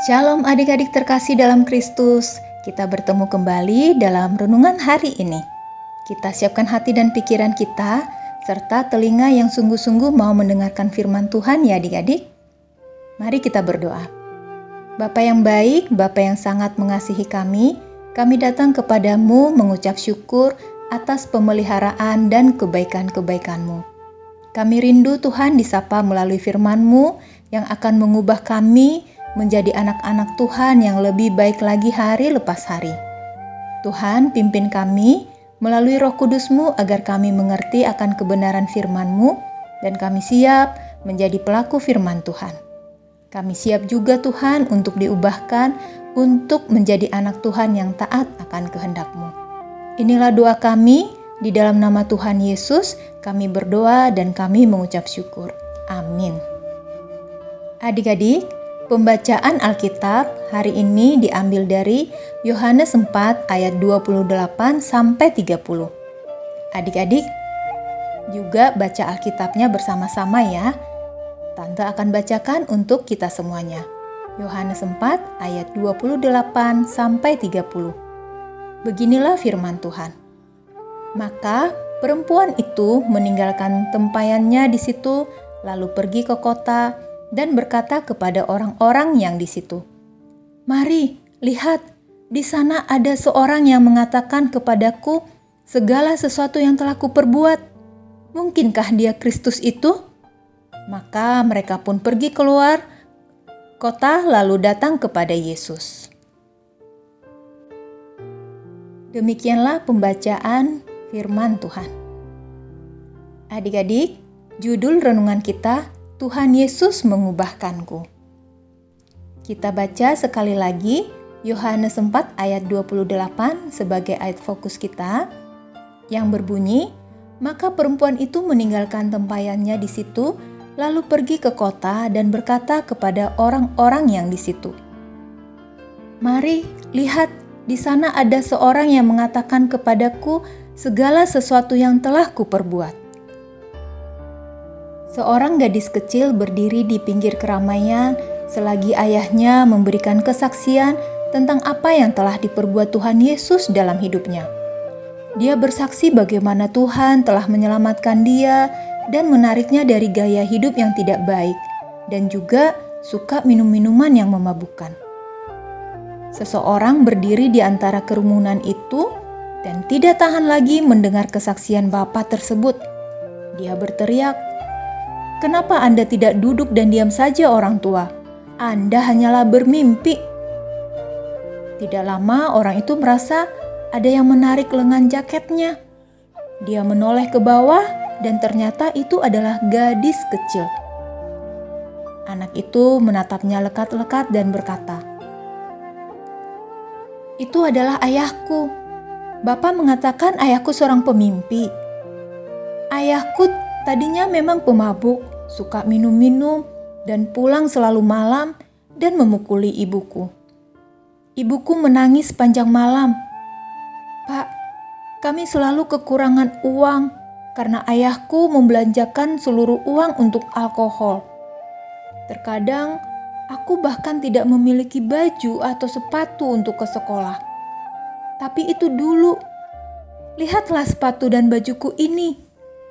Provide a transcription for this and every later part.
Shalom adik-adik terkasih dalam Kristus. Kita bertemu kembali dalam renungan hari ini. Kita siapkan hati dan pikiran kita serta telinga yang sungguh-sungguh mau mendengarkan firman Tuhan ya adik-adik. Mari kita berdoa. Bapa yang baik, Bapa yang sangat mengasihi kami, kami datang kepadamu mengucap syukur atas pemeliharaan dan kebaikan-kebaikanmu. Kami rindu Tuhan disapa melalui firman-Mu yang akan mengubah kami menjadi anak-anak Tuhan yang lebih baik lagi hari lepas hari. Tuhan, pimpin kami melalui roh kudusmu agar kami mengerti akan kebenaran firman-Mu dan kami siap menjadi pelaku firman Tuhan. Kami siap juga Tuhan untuk diubahkan untuk menjadi anak Tuhan yang taat akan kehendak-Mu. Inilah doa kami, di dalam nama Tuhan Yesus kami berdoa dan kami mengucap syukur. Amin. Adik-adik, Pembacaan Alkitab hari ini diambil dari Yohanes 4 ayat 28 sampai 30. Adik-adik juga baca Alkitabnya bersama-sama ya. Tante akan bacakan untuk kita semuanya. Yohanes 4 ayat 28 sampai 30. Beginilah firman Tuhan. Maka perempuan itu meninggalkan tempayannya di situ lalu pergi ke kota dan berkata kepada orang-orang yang di situ, "Mari, lihat, di sana ada seorang yang mengatakan kepadaku segala sesuatu yang telah kuperbuat. Mungkinkah dia Kristus itu?" Maka mereka pun pergi keluar kota lalu datang kepada Yesus. Demikianlah pembacaan firman Tuhan. Adik-adik, judul renungan kita Tuhan Yesus mengubahkanku. Kita baca sekali lagi Yohanes 4 ayat 28 sebagai ayat fokus kita yang berbunyi, maka perempuan itu meninggalkan tempayannya di situ lalu pergi ke kota dan berkata kepada orang-orang yang di situ, "Mari, lihat, di sana ada seorang yang mengatakan kepadaku segala sesuatu yang telah kuperbuat." Seorang gadis kecil berdiri di pinggir keramaian selagi ayahnya memberikan kesaksian tentang apa yang telah diperbuat Tuhan Yesus dalam hidupnya. Dia bersaksi bagaimana Tuhan telah menyelamatkan dia dan menariknya dari gaya hidup yang tidak baik, dan juga suka minum-minuman yang memabukkan. Seseorang berdiri di antara kerumunan itu dan tidak tahan lagi mendengar kesaksian Bapak tersebut. Dia berteriak, Kenapa Anda tidak duduk dan diam saja, orang tua? Anda hanyalah bermimpi. Tidak lama, orang itu merasa ada yang menarik lengan jaketnya. Dia menoleh ke bawah, dan ternyata itu adalah gadis kecil. Anak itu menatapnya lekat-lekat dan berkata, "Itu adalah ayahku. Bapak mengatakan ayahku seorang pemimpi. Ayahku tadinya memang pemabuk, suka minum-minum, dan pulang selalu malam dan memukuli ibuku. Ibuku menangis sepanjang malam. Pak, kami selalu kekurangan uang karena ayahku membelanjakan seluruh uang untuk alkohol. Terkadang aku bahkan tidak memiliki baju atau sepatu untuk ke sekolah. Tapi itu dulu. Lihatlah sepatu dan bajuku ini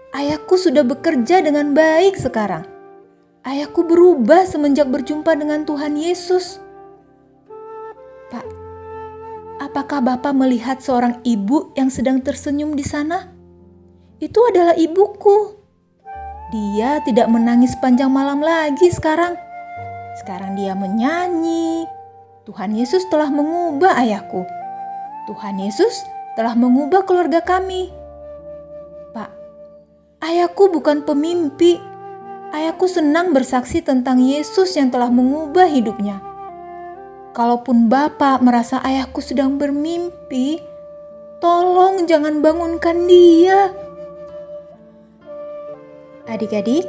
Ayahku sudah bekerja dengan baik sekarang. Ayahku berubah semenjak berjumpa dengan Tuhan Yesus. Pak, apakah Bapak melihat seorang ibu yang sedang tersenyum di sana? Itu adalah ibuku. Dia tidak menangis panjang malam lagi sekarang. Sekarang dia menyanyi. Tuhan Yesus telah mengubah ayahku. Tuhan Yesus telah mengubah keluarga kami. Ayahku bukan pemimpi. Ayahku senang bersaksi tentang Yesus yang telah mengubah hidupnya. Kalaupun Bapak merasa ayahku sedang bermimpi, tolong jangan bangunkan dia. Adik-adik,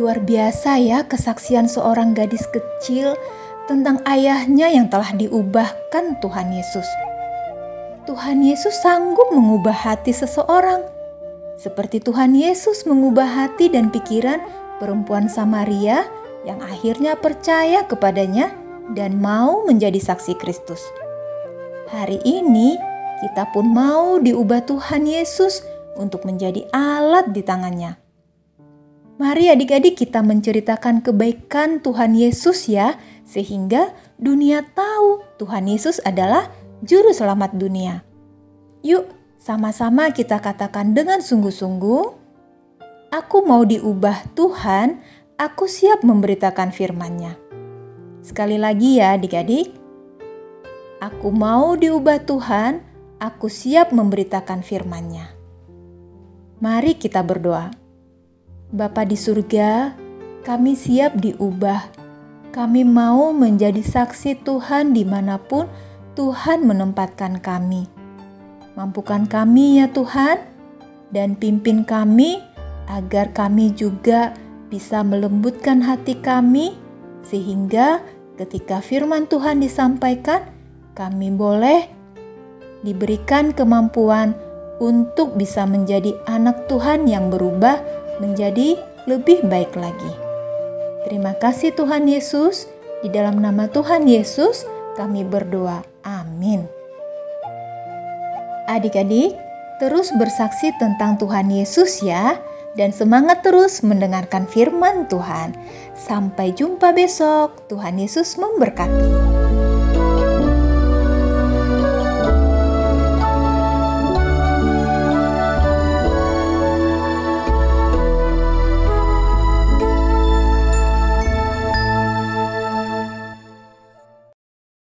luar biasa ya kesaksian seorang gadis kecil tentang ayahnya yang telah diubahkan Tuhan Yesus. Tuhan Yesus sanggup mengubah hati seseorang seperti Tuhan Yesus mengubah hati dan pikiran perempuan Samaria yang akhirnya percaya kepadanya dan mau menjadi saksi Kristus. Hari ini kita pun mau diubah Tuhan Yesus untuk menjadi alat di tangannya. Mari adik-adik kita menceritakan kebaikan Tuhan Yesus ya, sehingga dunia tahu Tuhan Yesus adalah juru selamat dunia. Yuk, sama-sama kita katakan dengan sungguh-sungguh, aku mau diubah Tuhan, aku siap memberitakan firman-Nya. Sekali lagi ya adik-adik, aku mau diubah Tuhan, aku siap memberitakan firman-Nya. Mari kita berdoa. Bapa di surga, kami siap diubah. Kami mau menjadi saksi Tuhan di mana pun Tuhan menempatkan kami. Mampukan kami ya Tuhan, dan pimpin kami agar kami juga bisa melembutkan hati kami, sehingga ketika firman Tuhan disampaikan, kami boleh diberikan kemampuan untuk bisa menjadi anak Tuhan yang berubah menjadi lebih baik lagi. Terima kasih Tuhan Yesus, di dalam nama Tuhan Yesus kami berdoa. Amin. Adik-adik, terus bersaksi tentang Tuhan Yesus ya, dan semangat terus mendengarkan firman Tuhan. Sampai jumpa besok. Tuhan Yesus memberkati.